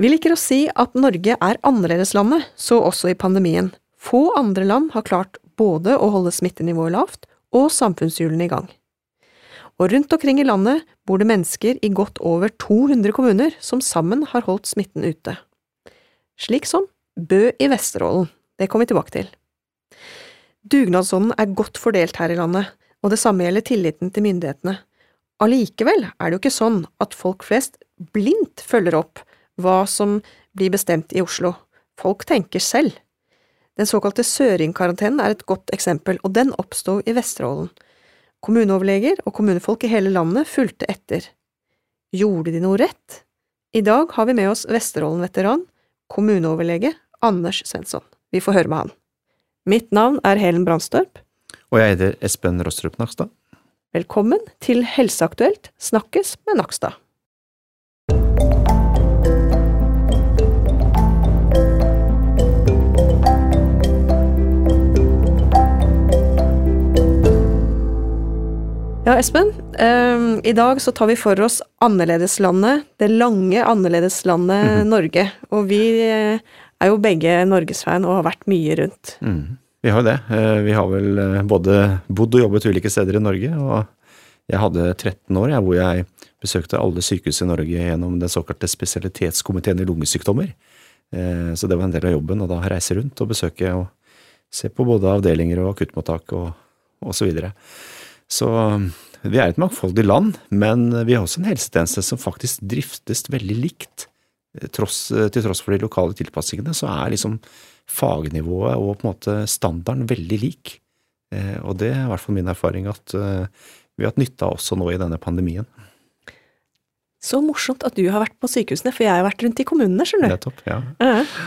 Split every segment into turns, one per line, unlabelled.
Vi liker å si at Norge er annerledeslandet, så også i pandemien. Få andre land har klart både å holde smittenivået lavt og samfunnshjulene i gang. Og rundt omkring i landet bor det mennesker i godt over 200 kommuner som sammen har holdt smitten ute. Slik som Bø i Vesterålen. Det kommer vi tilbake til. Dugnadsånden er godt fordelt her i landet, og det samme gjelder tilliten til myndighetene. Allikevel er det jo ikke sånn at folk flest blindt følger opp hva som blir bestemt i Oslo. Folk tenker selv. Den såkalte Søring-karantenen er et godt eksempel, og den oppsto i Vesterålen. Kommuneoverleger og kommunefolk i hele landet fulgte etter. Gjorde de noe rett? I dag har vi med oss Vesterålen-veteran, kommuneoverlege Anders Svensson. Vi får høre med han. Mitt navn er Helen Brandstorp.
Og jeg heter Espen Rostrup Nakstad.
Velkommen til Helseaktuelt snakkes med Nakstad. Ja, Espen. Um, I dag så tar vi for oss annerledeslandet, det lange annerledeslandet mm -hmm. Norge. Og vi eh, er jo begge norgesfan og har vært mye rundt.
Mm. Vi har det. Eh, vi har vel eh, både bodd og jobbet ulike steder i Norge. Og jeg hadde 13 år jeg, hvor jeg besøkte alle sykehus i Norge gjennom den såkalte spesialitetskomiteen i lungesykdommer. Så det var en del av jobben, å da reise rundt og besøke og se på både avdelinger og akuttmottak og, og så. Så vi er et mangfoldig land, men vi har også en helsetjeneste som faktisk driftes veldig likt. Tross, til tross for de lokale tilpasningene, så er liksom fagnivået og på en måte standarden veldig lik. Eh, og det er i hvert fall min erfaring at eh, vi har hatt nytte av også nå i denne pandemien.
Så morsomt at du har vært på sykehusene, for jeg har vært rundt i kommunene, skjønner
du. Nettopp, ja.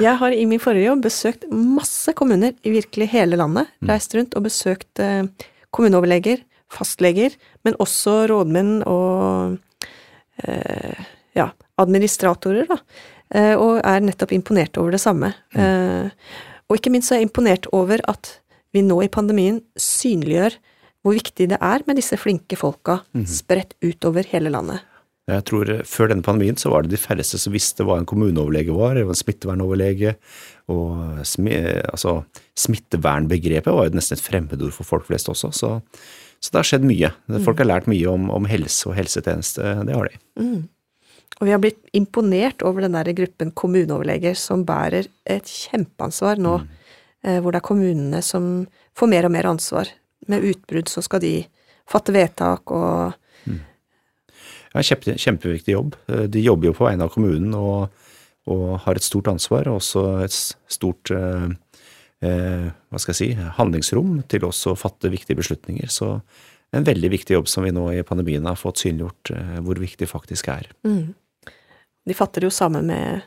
Jeg har i min forrige jobb besøkt masse kommuner i virkelig hele landet. Mm. Reist rundt og besøkt eh, kommuneoverleger, fastleger, men også rådmenn og eh, ja, administratorer, da. Eh, og er nettopp imponert over det samme. Mm. Eh, og ikke minst er jeg imponert over at vi nå i pandemien synliggjør hvor viktig det er med disse flinke folka mm. spredt utover hele landet.
Jeg tror eh, Før denne pandemien så var det de færreste som visste hva en kommuneoverlege var, eller en smittevernoverlege. Og smi, altså, smittevernbegrepet var jo nesten et fremmedord for folk flest også. Så så det har skjedd mye. Folk har lært mye om, om helse og helsetjeneste. Det har de. Mm.
Og vi har blitt imponert over den der gruppen kommuneoverleger som bærer et kjempeansvar nå, mm. eh, hvor det er kommunene som får mer og mer ansvar. Med utbrudd så skal de fatte vedtak og mm.
Ja, kjempe, kjempeviktig jobb. Eh, de jobber jo på vegne av kommunen og, og har et stort ansvar, og også et stort eh, Eh, hva skal jeg si, handlingsrom til også å fatte viktige beslutninger. Så en veldig viktig jobb som vi nå i pandemien har fått synliggjort eh, hvor viktig faktisk er. Mm.
De fatter det jo sammen med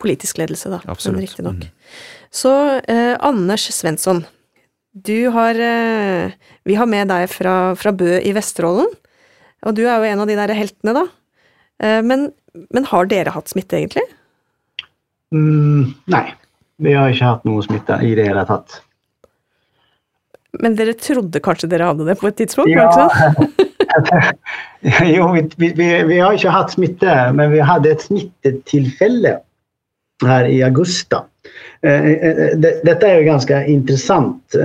politisk ledelse, da.
Absolutt.
Riktignok. Mm. Så eh, Anders Svensson, du har eh, Vi har med deg fra, fra, Bø i Vesterålen. Og du er jo en av de der heltene, da. Eh, men, men, har dere hatt smitte, egentlig?
Mm, nei. Vi har ikke hatt noe smitte i det hele tatt.
Men dere trodde kanskje dere hadde det på et tidspunkt? Ja.
jo, vi, vi, vi, har ikke hatt smitte, men vi hadde et smittetilfelle her i augusti. Eh, eh, eh, dette er jo ganske interessant,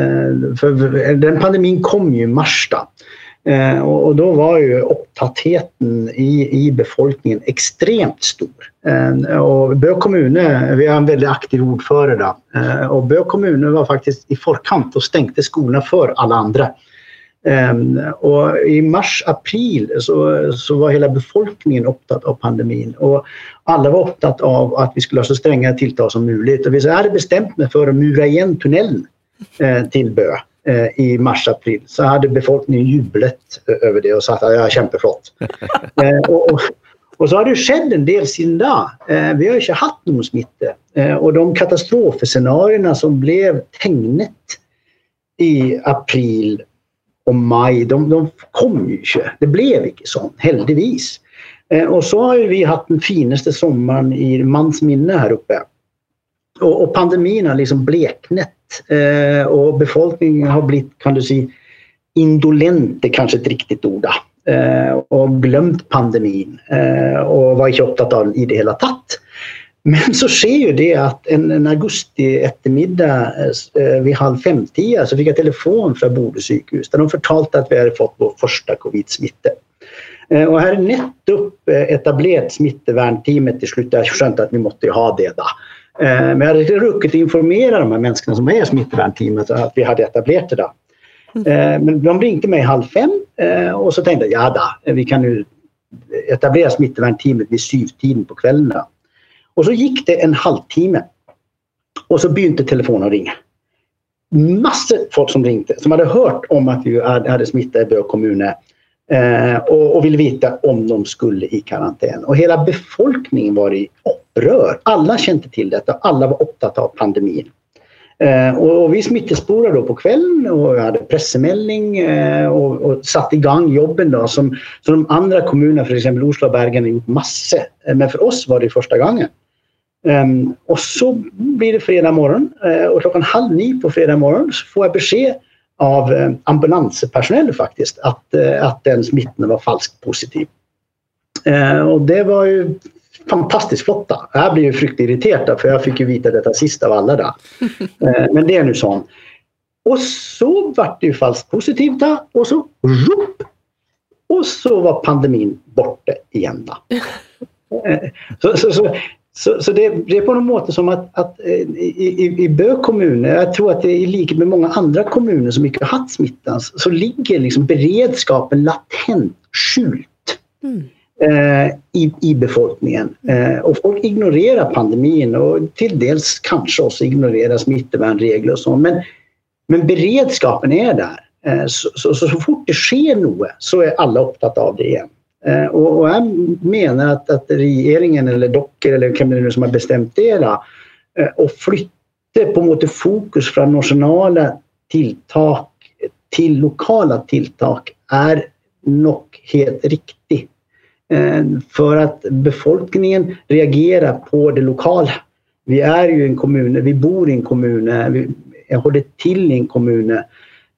for den pandemien kom jo i mars. da. Eh, och, og, var ju upptattheten i, i befolkningen extremt stor. Eh, och Bö kommune, vi har en väldigt aktiv ordförande eh, och Bö kommune var faktiskt i förkant och stängde skolorna för alla andra. Eh, och I mars-april så, så, var hela befolkningen upptatt av pandemin och alla var upptatt av att vi skulle ha så stränga tilltag som möjligt. Och vi hade bestämt mig för att mura igen tunneln tunnelen eh, til Bø, Eh, i mars-april så hadde befolkningen jublet over det og sagt at ja, kjempeflott. Eh, og, og, så har det skjedd en del siden da. Eh, vi har ikke hatt noen smitte. Og de katastrofescenarioene som ble tegnet i april og mai, de, de kom jo ikke. Det ble ikke sånn, heldigvis. Og så har vi hatt den fineste sommeren i manns minne her oppe och, och pandemin har liksom bleknet Eh, och befolkningen har blivit, kan du säga, indolent, det kanske är ett riktigt ord. eh, och glömt pandemin Eh, och var inte upptatt av den i det hela. tatt. Men så sker ju det att en, en augusti eftermiddag eh, eh vid halv fem-tida så fick jag telefon från Bodö sjukhus där de förtalade att vi hade fått vår första covid-smitte. Eh, och här är nettopp eh, etablerat smittevärnteamet till slut. Jag skönt att vi måste ha det då. Eh, men jag hade ruckit informera de här människorna som är i smittevärnteamet att vi hade etablerat det då. Eh, men de ringde mig halv fem eh, och så tänkte jag, ja vi kan nu etablera smittevärnteamet vid syvtiden på kvällen. Och så gick det en halvtimme och så började telefonen att ringa. Massor folk som ringde som hade hört om att vi hade smitta i Bö kommun och ville veta om de skulle i karantän. Och hela befolkningen var i upprör. Alla kände till detta. Alla var upptagna av pandemin. Eh, och, vi smittespårade då på kvällen och hade pressemelding eh, och, och satte igång jobben då som, som de andra kommunerna, för exempel Oslo och Bergen, har gjort massor. Eh, men för oss var det första gången. Um, och så blir det fredag morgon uh, och klockan halv nio på fredag morgon så får jag besked av eh, uh, ambulanspersonal faktiskt att, uh, att den smittan var falskt positiv. och det var ju fantastiskt flotta. Jag blev ju fruktigt irriterad för jag fick ju veta detta sist av alla. Där. Men det är nu så. Och så vart det ju falskt positivt och så rup, och så var pandemin borta igen. Så, så, så, så, så det, det, är på något måte som att, att eh, i, i Bö kommun, jag tror att det är i likhet med många andra kommuner som inte har haft smittan, så ligger liksom beredskapen latent skjult mm. Eh, i, i befolkningen. Eh, och folk ignorerar pandemin och till dels kanske också ignorerar smittevärnregler och så. Men, men beredskapen är där. Eh, så, så, så, så, fort det sker något så är alla upptagna av det igen. Eh, och, och jag menar att, att regeringen eller docker eller kommuner som har bestämt det eh, och flytta på något fokus från nationella tilltag till lokala tilltag är nog helt riktigt. Eh, för att befolkningen reagerar på det lokala. Vi är ju en kommun, vi bor i en kommun, vi håller till i en kommun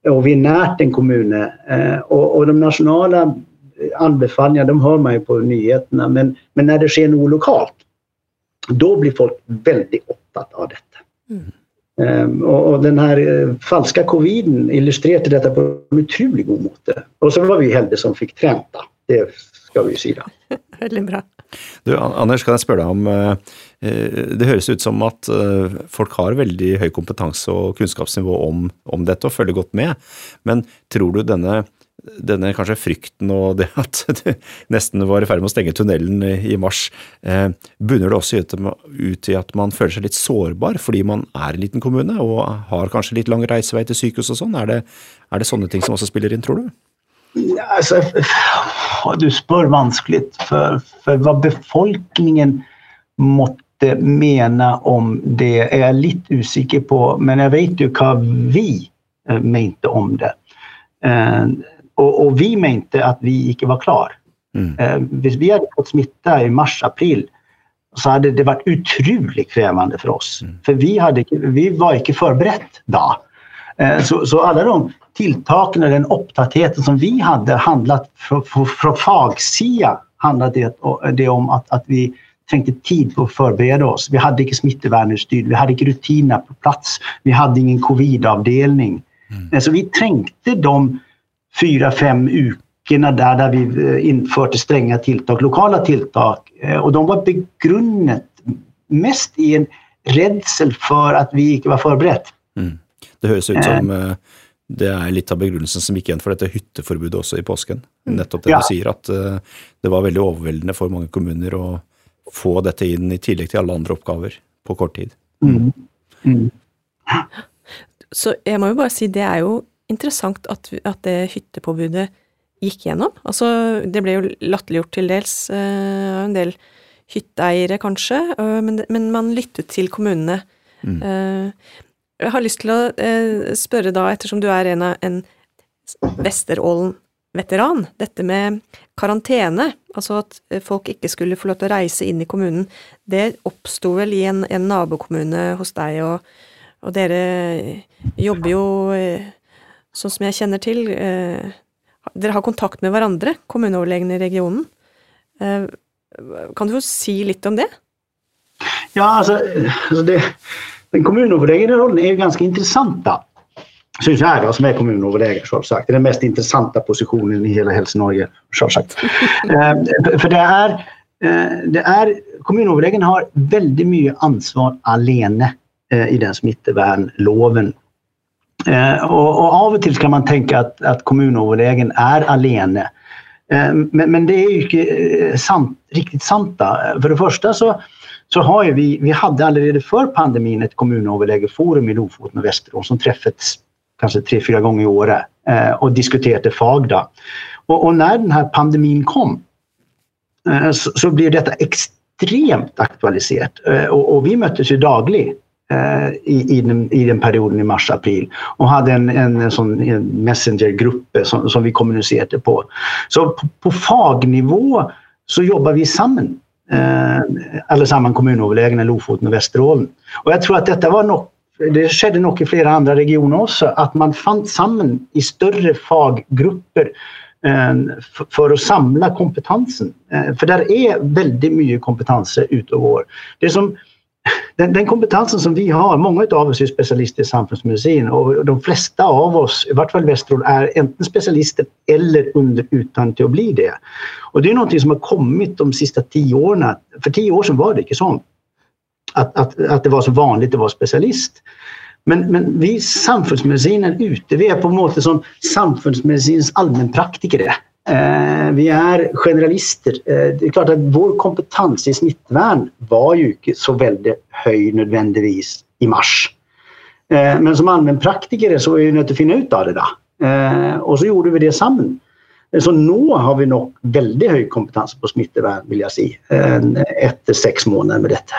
och vi är närt en kommun. Och, och de nationella anbefallningar, de hör man ju på nyheterna, men, men när det sker något lokalt, då blir folk väldigt upptatt av detta. Mm. Um, och, och, den här falska coviden illustrerade detta på en otroligt god måte. Och så var vi heldige som fick tränta, det ska vi ju säga.
Väldigt bra.
Du, Anders, kan jag spørre deg om uh, Det høres ut som at uh, folk har veldig høy kompetanse og kunnskapsnivå om, om dette og følger godt med. Men tror du denne denne kanskje frykten og det at det nesten var i ferd med å stenge tunnelen i mars, eh, bunner det også ut i at man føler seg litt sårbar fordi man er en liten kommune og har kanskje litt lang reisevei til sykehus og sånn? Er det, er det sånne ting som også spiller inn, tror du?
Alltså, du spør vanskelig, for, for hva befolkningen måtte mene om det er jeg litt usikker på, men jeg vet jo hva vi eh, mente om det. Eh, och, och vi mente att vi inte var klar. Mm. Eh, vi hade fått smitta i mars, april så hade det varit otroligt krävande för oss. Mm. För vi, hade, vi var inte förberett då. Eh, så, så alla de tilltagen, den upptattheten som vi hade handlat från fagsida handlade det, det om att, att vi tänkte tid på att förbereda oss. Vi hade inte smittevärnutstyr, vi hade inte rutiner på plats, vi hade ingen covidavdelning. Mm. Eh, så vi tänkte de fyra, fem ukerna där, där vi eh, införde stränga tilltag, lokala tilltag. Och de var begrunnet mest i en rädsel för att vi inte var förberett. Mm.
Det høres ut som eh, det er litt av begrunnelsen som gikk igjen for dette hytteforbudet også i påsken. Mm. Nettopp det ja. du sier, at det var veldig overveldende for mange kommuner å få dette inn i tillegg til alle andre oppgaver på kort tid. Mm. Mm.
Så jeg må jo bare si, det er jo interessant at, at det hyttepåbudet gikk gjennom. Altså, det ble jo latterliggjort til dels uh, en del hytteeiere, kanskje, uh, men, men, man lyttet til kommunene. Mm. Jag jeg har lyst til å eh, spørre da, ettersom du er en, en Vesterålen-veteran, dette med karantene, altså at eh, folk ikke skulle få lov til å reise inn i kommunen, det oppsto vel i en, en nabokommune hos deg, og, og dere jobber jo eh, sånn som jeg kjenner til eh, Dere har kontakt med hverandre, kommuneoverlegene i regionen. Eh, kan du få si litt om det?
Ja, alltså, alltså det, den kommunöverläggande rollen är ju ganska intressanta. Syns här då, som är kommunöverläggare, självsagt. Det är den mest intressanta positionen i hela Hälsingland, självsagt. eh, för det är, eh, det är kommunöverläggaren har väldigt mycket ansvar alene eh, i den smittevärnloven. Eh, och, och, av och till kan man tänka att, att kommunöverlägaren är alene. Men, men, det är ju inte sant, riktigt sant. För det första så så har vi, vi hade allerede för pandemin ett kommunöverlägeforum i Lofoten och Västerås som träffats kanske tre, fyra gånger i året eh, och diskuterade Fagda. Och, och, när den här pandemin kom eh, så, så, blev detta extremt aktualiserat eh, och, och, vi möttes ju dagligen eh, i, i, den, i den perioden i mars-april och hade en, en, en sån messengergrupp som, som vi kommunicerade på. Så på, på fagnivå så jobbar vi samman eh, allesammans kommunöverlägen i Lofoten och Västerålen. Och jag tror att detta var något det skedde nog i flera andra regioner också, att man fanns samman i större faggrupper eh, för att samla kompetensen. Eh, för där är väldigt mycket kompetenser ute och går. Det som den, den, kompetensen som vi har, många av oss är specialister i samfundsmedicin och de flesta av oss, i vart fall Västerås, är enten specialister eller under utan till att bli det. Och det är någonting som har kommit de sista tio åren. För tio år sedan var det inte så. Att, att, att det var så vanligt att vara specialist. Men, men vi samfundsmedicinen ute, vi är på något sätt som samfundsmedicinens allmänpraktiker. Eh, vi är generalister. Eh, det är klart att vår kompetens i smittvärn var ju inte så väldigt hög nödvändigtvis i mars. Eh, men som allmänpraktiker så är vi nöjda att finna ut av det där. Eh, och så gjorde vi det samman. Eh, så nu har vi nog väldigt hög kompetens på smittvärn vill jag säga. Eh, efter sex månader med detta.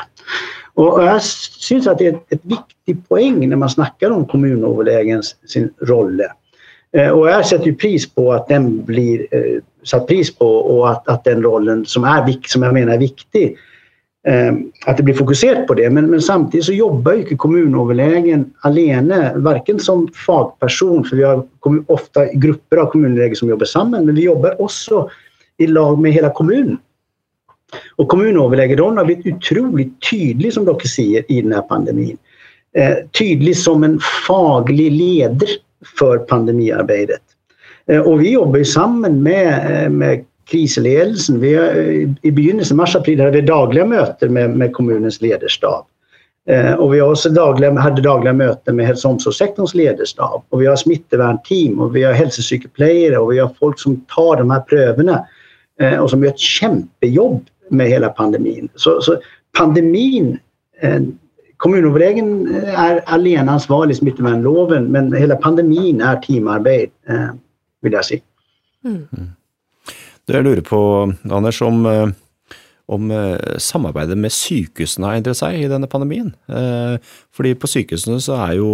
Och jag syns att det är ett viktigt poäng när man snackar om kommunöverlägens sin roll. Eh, och jag sätter ju pris på att den blir eh, satt pris på och att, att den rollen som, är, som jag menar är viktig, eh, att det blir fokuserat på det. Men, men samtidigt så jobbar ju inte kommunöverlägen alene, varken som fagperson, för vi har ofta grupper av kommunöverlägen som jobbar samman, men vi jobbar också i lag med hela kommunen. Och kommunöverlägerrollen har blivit otroligt tydlig som dere säger i den här pandemin. Eh, tydlig som en faglig ledare för pandemiarbetet. Eh, och vi jobbar ju samman med, eh, med krisledelsen. Vi har, eh, I begynnelsen, mars-april, hade vi dagliga möten med, med kommunens ledarstab. Och vi har också dagliga, hade dagliga möten med hälso och omsorgssektorns ledarstab. Och vi har smittevärnteam och vi har hälsopsykoplejer och vi har folk som tar de här prövorna och som gör ett kämpejobb med hela pandemin. Så, så pandemin Kommunöverlägen är alenansvarig i smittevärnloven men hela pandemin är teamarbete, eh, vill jag säga. Mm.
Mm. Jeg lurer på, Anders, om, eh, om eh, samarbeidet med sykehusene har endret seg i denne pandemien. Fordi på sykehusene så er jo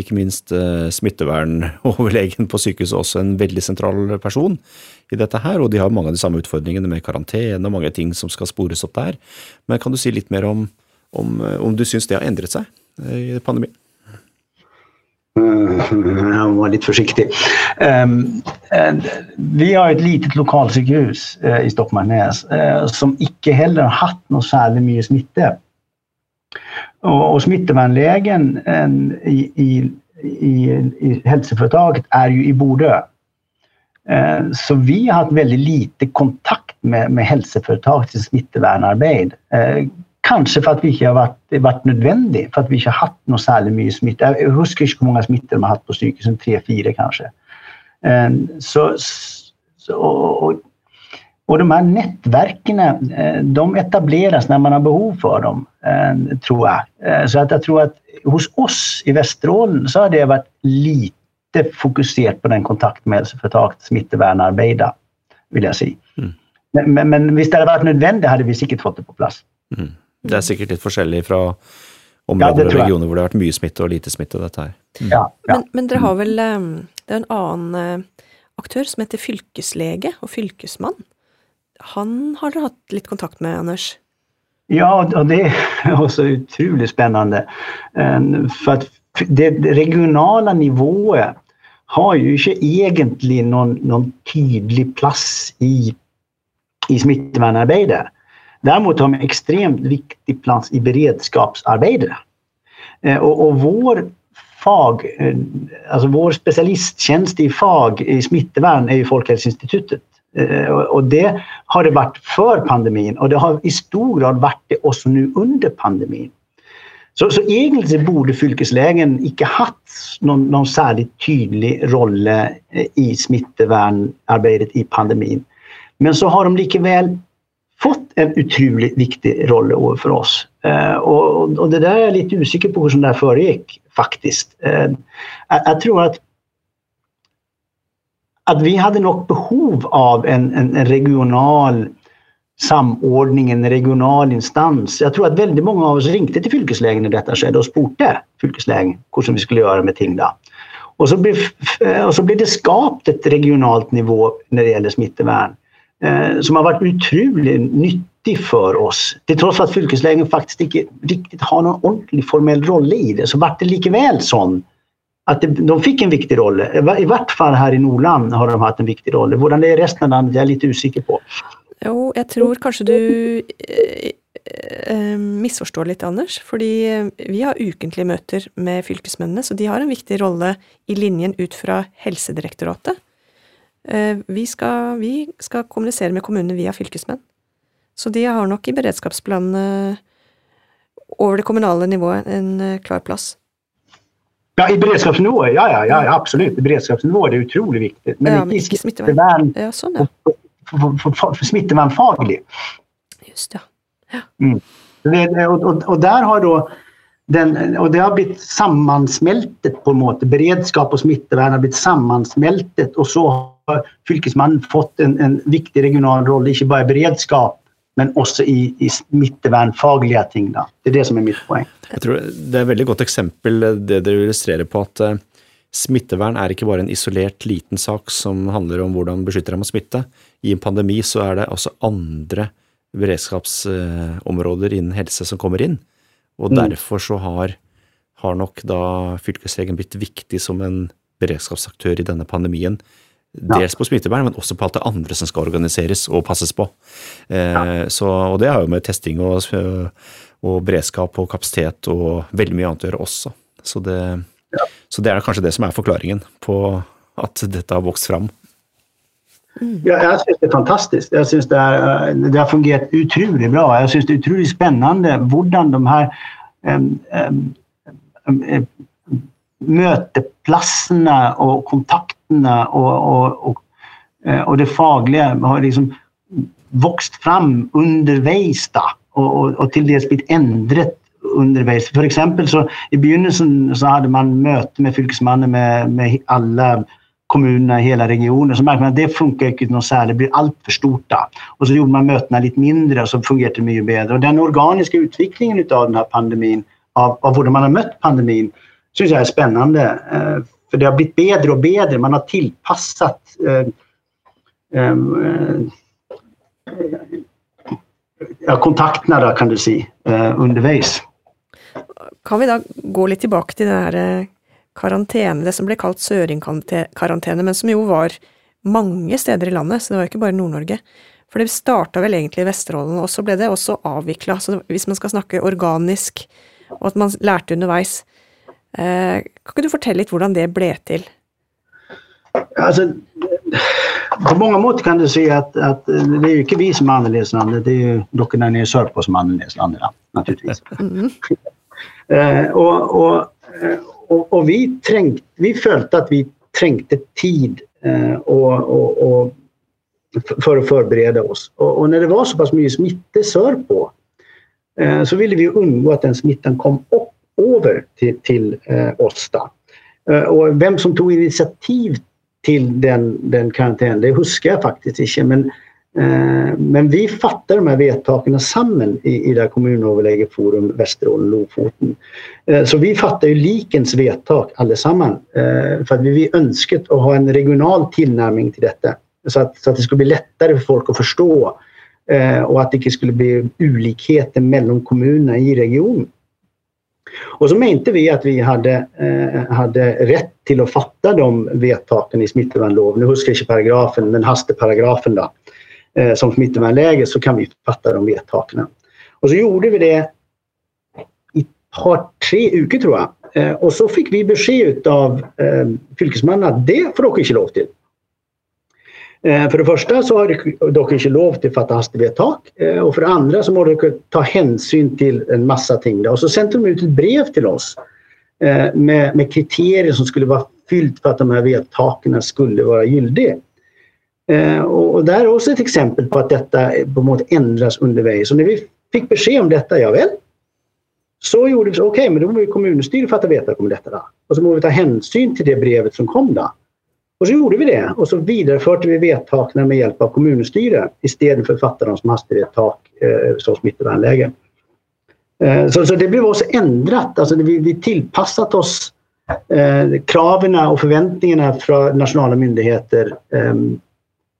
ikke minst smittevernoverlegen på sykehuset også en veldig sentral person i dette her, og de har mange av de samme utfordringene med karantene og mange ting som skal spores opp der. Men kan du si litt mer om om, eh, om du syns det har ändrat sig eh, i pandemin?
Mm, jag var lite försiktig. Um, vi har ett litet lokalsjukhus uh, i Stockmarknäs uh, som icke heller har haft någon särskilt mycket smitta. Och, och smittevärnlägen um, i, i, i, i hälsoföretaget är ju i Bodö. Uh, så vi har haft väldigt lite kontakt med, med hälsoföretagets smittevärnarbete. Kanske för att vi inte har varit, varit nödvändiga, för att vi inte har haft något särskilt mycket smitta. Jag huskar inte hur många smittor de har haft på psykisen, tre, fyra kanske. Ehm, så, så, och, och de här nätverken, eh, de etableras när man har behov för dem, eh, tror jag. Eh, så att jag tror att hos oss i Västerålen så har det varit lite fokuserat på den kontakt med hälsoföretaget smittevärnarbete, vill jag säga. Mm. Men, men, men visst hade det varit nödvändigt hade vi säkert fått det på plats. Mm.
Det er sikkert litt forskjellig fra områder ja, og regioner hvor det har vært mye smitte og lite smitte. dette her.
Mm. Ja, ja. Men, men, dere har vel ehm, Det er en annen eh, aktør som heter fylkeslege og fylkesmann. Han har dere hatt litt kontakt med, Anders?
Ja, och det otroligt spännande. Ehm, för att det regionala nivået har ju inte egentligen någon, någon tydlig plats i, i smittevärnarbetet. Däremot har de en extremt viktig plats i beredskapsarbete. Eh, och, och vår fag, eh, alltså vår specialisttjänst i fag i smittevärn är ju Folkhälsoinstitutet. Eh, och det har det varit för pandemin och det har i stor grad varit det också nu under pandemin. Så, så egentligen borde fylkeslägen inte haft någon, någon särskilt tydlig roll i smittevärnarbetet i pandemin. Men så har de likväl fått en otroligt viktig roll för oss. Eh, och, och, det där är jag lite osäker på hur som det föregick faktiskt. Eh, jag, jag, tror att att vi hade nog behov av en, en, en, regional samordning, en regional instans. Jag tror att väldigt många av oss ringde till fylkeslägen i detta skede och spurte fylkeslägen hur vi skulle göra med Tingda. Och så, blev, och så blev det skapat ett regionalt nivå när det gäller smittevärn eh, Eh, som har varit otroligt nyttig för oss. Det trots att fylkeslägen faktiskt inte riktigt har någon ordentlig formell roll i det så vart det likväl sån att de fick en viktig roll. I vart fall här i Norland har de haft en viktig roll. Hur det är i resten av landet jag är lite osäker på.
Jo, jag tror kanske du eh, eh, missförstår lite Anders. För vi har ukentlige möten med fylkesmännen, så de har en viktig roll i linjen ut hälsodirektoratet. Helsedirektoratet. Eh, vi skal, vi skal, kommunisere med kommunene via fylkesmenn. Så de har nok i beredskapsplanene over det kommunale nivået en eh, klar plass.
Ja, i beredskapsnivå, ja, ja, ja, absolut. I beredskapsnivå är det otroligt viktigt. Men ja, inte smittevärn, ja, sånn, ja. för, för, för smittevärnfaglig.
Just det.
Ja. Mm. Och, och, och, där har då den, och det har blivit sammansmeltet på en måte. Beredskap och smittevärn har blivit sammansmeltet och så har fylkesmannen fått en, en viktig regional roll, inte bara i beredskap men också i, i smittevernfagliga ting. Da. Det är det som är mitt poäng.
Jag tror det är ett väldigt gott exempel det du illustrerar på att uh, smittevern är inte bara en isolerad liten sak som handlar om hur man beskytter mot smitte. I en pandemi så är det också andra beredskapsområden inom hälsa som kommer in. Och mm. därför så har, har nok da fylkeslegen blitt viktig som en beredskapsaktør i denna pandemin. Dels på smittevern, men också på allt det andra som ska organiseras och passas på. Eh, så, och det har ju med testing och, och beredskap och kapacitet och väldigt mycket annat att göra också. Så det, ja. så det är kanske det som är förklaringen på att detta har vuxit fram.
Mm. Ja, jag syns det är fantastiskt. Jag syns det, är, det har fungerat otroligt bra. Jag syns det är otroligt spännande hur de här um, um, um, möteplatserna och kontakterna och, och, och, eh, och det fagliga har liksom vuxit fram undervis och, och, och till dels blivit ändrat undervis. För exempel så i begynnelsen så hade man möte med fylkesmannen med, med alla kommunerna i hela regionen så märkte man att det funkar inte något särskilt, det blir allt för stort. Då. Och så gjorde man mötena lite mindre och så fungerade det mycket bättre. Och den organiska utvecklingen av den här pandemin, av, av hur man har mött pandemin, syns jag är spännande. Eh, för det har blivit bättre och bättre. Man har tillpassat eh, eh, ja, kontakterna då, kan du säga, eh, undervis.
Kan vi då gå lite tillbaka till den här eh, karantene, det som blev kallat söringkarantäne, men som ju var många städer i landet, så det var inte bara Nord-Norge. För det startade väl egentligen i Vesterålen, och så blev det också avvecklat. Så om man ska snacka organisk, och att man lärde underveis kan ikke du fortelle litt hvordan det ble til?
Alltså, på många mått kan du säga att, att det är ju inte vi som är annorledes det är ju dockorna nere i Sörpå som är annorledes naturligtvis. Mm. eh, och, och, eh, och, och, vi, trängt, vi följde att vi trängte tid eh, och, för att förbereda oss. Och, när det var så pass mycket smittesör på eh, så ville vi undgå att den smittan kom upp, över till, till eh, oss. Eh, och vem som tog initiativ till den, den karantänen, det huskar jag faktiskt inte. Men Eh, men vi fattar de här vedtaken samman i, i det här kommunöverlägeforum Västerålen Lofoten. Eh, så vi fattar ju likens vedtak allesammans eh, för att vi önskat att ha en regional tillnärmning till detta. Så att, så att det skulle bli lättare för folk att förstå eh, och att det inte skulle bli olikheter mellan kommunerna i regionen. Och så menade vi att vi hade, eh, hade rätt till att fatta de vedtaken i smittevärnloven. Nu huskar jag inte paragrafen, men hasteparagrafen då. eh, som smittevärnläge så kan vi fatta de vedtaken. Och så gjorde vi det i ett par, tre veckor tror jag. Eh, och så fick vi besked av eh, fylkesmannen att det får du inte lov till. Eh, för det första så har de dock inte lov til å fatte hastevedtak. Eh, och för det andra så måste de ta hänsyn till en massa ting. Och så sände de ut ett brev till oss eh, med, med kriterier som skulle vara fyllt för att de här vedtaken skulle vara gyldiga. Och, det där är också ett exempel på att detta på något ändras undervägs. Så när vi fick besked om detta, ja väl, så gjorde vi så, okej, okay, men då måste kommunstyret fatta veta om detta. Då. Och så måste vi ta hänsyn till det brevet som kom då. Och så gjorde vi det och så vidareförde vi vedtakna med hjälp av kommunstyret istället för att fatta dem som hastighetsvedtak eh, som smittevärnläge. Eh, så, så det blev också ändrat, alltså vi, vi tillpassat oss eh, kraven och förväntningarna från nationella myndigheter eh,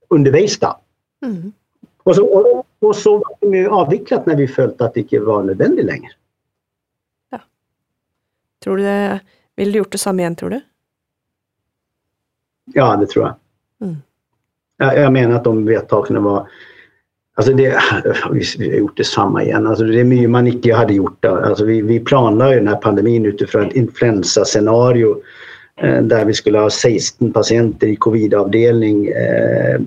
underveis. Mm. Och så, och, och så var det avvecklat när vi följde att det inte var nödvändigt längre.
Ja. Tror du det, vill du gjort detsamma igen tror du?
Ja, det tror jag. Mm. Jag, jag menar att de vedtakene var Alltså det, vi har gjort detsamma igen. Alltså det är mycket man inte hade gjort. Alltså vi, vi planlade den här pandemin utifrån ett influensascenario eh, där vi skulle ha 16 patienter i covidavdelning eh,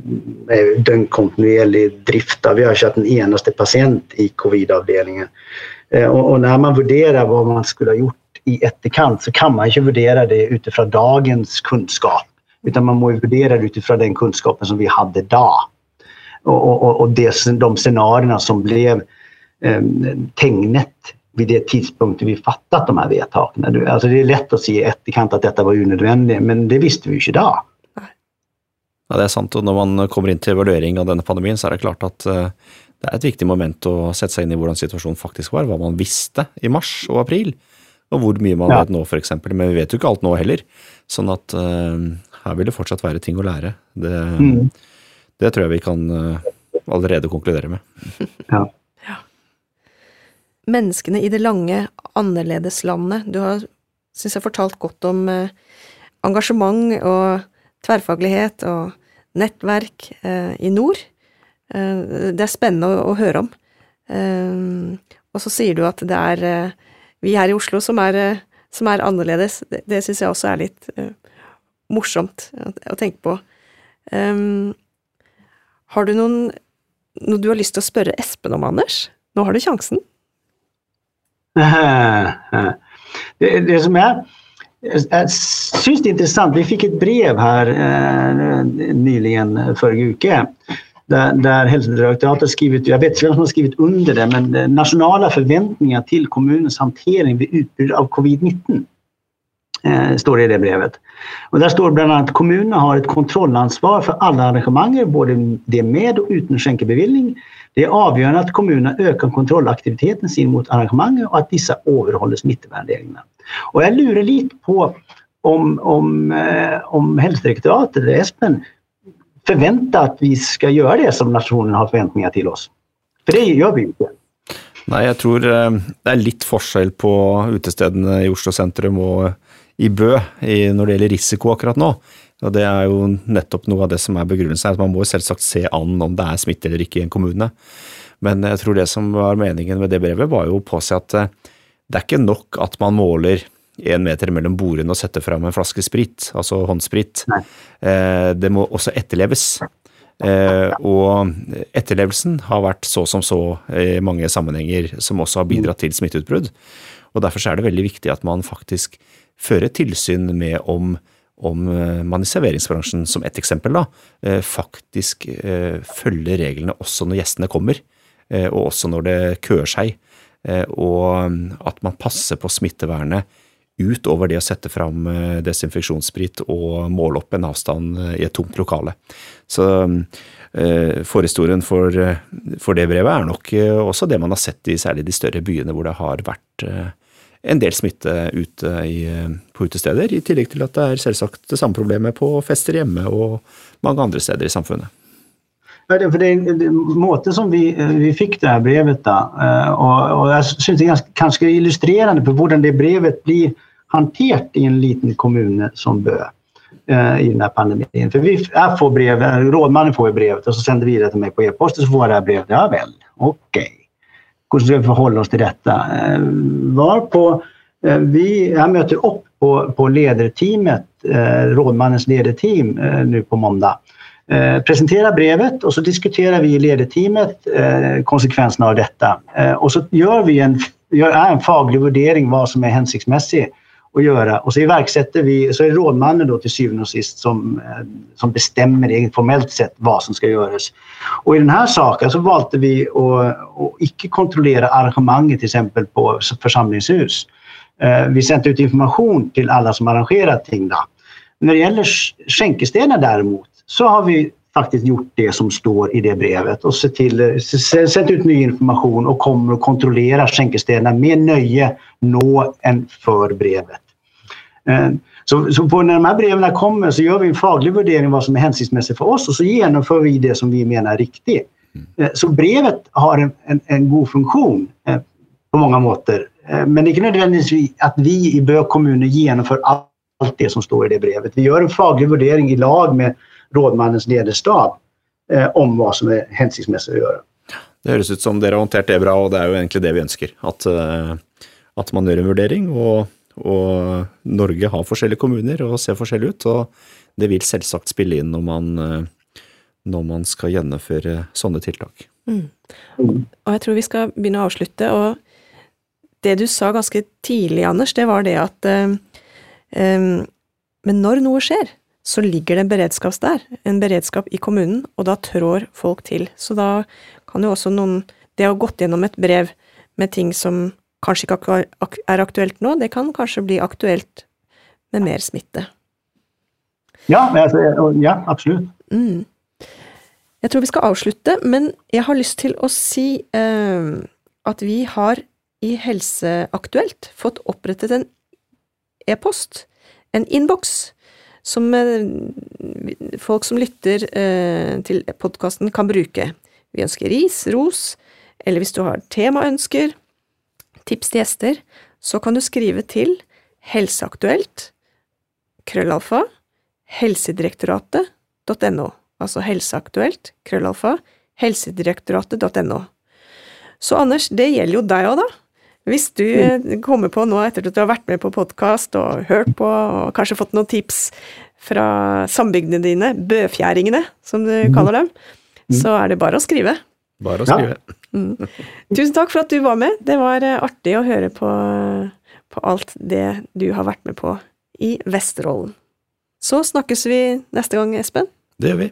med kontinuerlig drift. Vi har kört en enaste patient i covidavdelningen. Eh, och, och, när man värderar vad man skulle ha gjort i efterkant så kan man inte värdera det utifrån dagens kunskap. Utan man måste värdera det utifrån den kunskapen som vi hade då. Och, och, och det, de scenarierna som blev eh, tegnet vid det tidspunkten vi fattat de här vedtakene. Alltså det är lätt att se i efterkant att detta var unödvändigt, men det visste vi ju inte då.
Ja, det är sant. Och när man kommer in till evaluering av denna pandemin så är det klart att uh, det är ett viktigt moment att sätta sig in i hur situationen faktiskt var, vad man visste i mars och april, och hur mycket man ja. vet nu för exempel. Men vi vet ju inte allt nu heller. Så att uh, her vil det fortsatt være ting å lære. Det, mm. det tror jeg vi kan uh, allerede konkludere med.
Ja. ja.
Menneskene i det lange, annerledeslandet. Du har, syns jeg, fortalt godt om uh, engasjement og tverrfaglighet og nettverk uh, i nord. det er spennende å, å høre om. og så sier du at det er vi her i Oslo som er, som er annerledes. Det, det syns jeg også er litt morsomt å tenke på. Um, har du noen, noe du har lyst til å spørre Espen om, Anders? Nå har du sjansen.
Det, det som är jag syns det är intressant. Vi fick ett brev här eh, nyligen, förra veckan, där, där hälsodirektoratet skrivit, jag vet inte vem som har skrivit under det, men eh, nationella förväntningar till kommunens hantering vid utbud av covid-19 eh, står det i det brevet. Och där står bland annat att kommunerna har ett kontrollansvar för alla arrangemang, både det med och utan skänkebeviljning. Det är avgörande att kommunerna ökar kontrollaktiviteten sin mot arrangemang och att dessa överhåller smittevärdereglerna. Och jag lurar lite på om, om, eh, om hälsodirektoratet, eller Espen, förväntar att vi ska göra det som nationen har förväntningar till oss. För det gör vi inte.
Nej, jag tror eh, det är lite skillnad på utestedene i Oslo centrum och i Bø i, når det gjelder risiko akkurat nå. Og Det er jo nettopp noe av det som er begrunnelsen. at Man må selvsagt se an om det er smitte eller ikke i en kommune. Men jeg tror det som var meningen med det brevet, var jo å påse at eh, det er ikke nok at man måler én meter mellom bordene og setter fram en flaske sprit, altså håndsprit. Eh, det må også etterleves. Eh, og etterlevelsen har vært så som så i mange sammenhenger, som også har bidratt til smitteutbrudd. Og Derfor er det veldig viktig at man faktisk fører tilsyn med om, om eh, man i serveringsbransjen, som ett eksempel, da, eh, faktisk eh, følger reglene også når gjestene kommer, og også når det køer seg. Og mm, at man passer på smittevernet utover det å sette fram desinfeksjonssprit og måle opp en avstand i et tomt lokale. Så mm, forhistorien for, for det brevet er nok også det man har sett i særlig de større byene hvor det har vært en del smitte ute i, på utesteder, i tillegg til at det er selvsagt det samme problemet på fester hjemme og mange andre steder i samfunnet.
Ja, det, för det, det, måten som vi, vi fick det här brevet då, och, eh, och jag syns det är ganska, ganska illustrerande på hur det brevet blir hanterat i en liten kommun som Bö. Eh, i den här pandemin. För vi jag får brev, rådmannen får brevet och så sänder det till mig på e-post och så får jag det här brevet. Ja väl, okej. Okay. Hur ska vi förhålla oss till detta? Eh, varpå eh, vi, jag möter upp på, på ledarteamet, eh, rådmannens ledarteam nu på måndag. Presentera presenterar brevet och så diskuterar vi i ledarteamet konsekvenserna av detta. Och så gör vi en, gör en faglig värdering vad som är hänsiktsmässigt att göra och så iverksätter vi, så är det rådmannen då till syvende och sist som, eh, som bestämmer formellt sett vad som ska göras. Och i den här saken så valde vi att, att icke kontrollera arrangemanget till exempel på församlingshus. Eh, vi sände ut information till alla som arrangerar ting. Då. När det gäller skänkestenar däremot så har vi faktiskt gjort det som står i det brevet och sett, till, sett ut ny information och kommer att kontrollera skänkestenar med nöje nå än för brevet. Eh, så, så på när de här breven kommer så gör vi en faglig värdering av vad som är hänsynsmässigt för oss och så genomför vi det som vi menar är riktigt. Eh, så brevet har en, en, en god funktion eh, på många måter. Men det är inte nödvändigtvis att vi i Bö kommun genomför allt det som står i det brevet. Vi gör en faglig värdering i lag med rådmannens ledarstab om vad som är hänsynsmässigt att göra.
Det høres ut som dere har håndtert det bra, og det er jo egentlig det vi ønsker. At, at man gjør en vurdering og og Norge har forskjellige kommuner og ser forskjellig ut, og det vil selvsagt spille inn når man, eh, når man skal gjennomføre sånne tiltak. Mm.
Og jeg tror vi skal begynne å avslutte. og Det du sa ganske tidlig, Anders, det var det at um, Men når noe skjer, så ligger det en beredskap der. En beredskap i kommunen, og da trår folk til. Så da kan jo også noen Det å ha gått gjennom et brev med ting som kanskje ikke er aktuelt nå, det kan kanskje bli aktuelt med mer smitte.
Ja, ja absolutt. Mm.
Jeg tror vi skal avslutte, men jeg har lyst til å si eh, at vi har i Helseaktuelt fått opprettet en e-post, en innboks, som eh, folk som lytter eh, til podkasten kan bruke. Vi ønsker ris, ros, eller hvis du har temaønsker, tips til gjester, så kan du skrive til helseaktuelt krøllalfa helsedirektoratet.no, altså helseaktuelt krøllalfa helsedirektoratet.no. Så Anders, det gjelder jo deg òg, da. Hvis du mm. kommer på nå etter at du har vært med på podkast og hørt på, og kanskje fått noen tips fra sambygdene dine, bøfjæringene som du mm. kaller dem, mm. så er det bare å skrive.
Bare å skrive. Ja. Mm.
Tusen takk for at du var med. Det var eh, artig å høre på, på alt det du har vært med på i Vesterålen. Så snakkes vi neste gang, Espen.
Det gjør vi.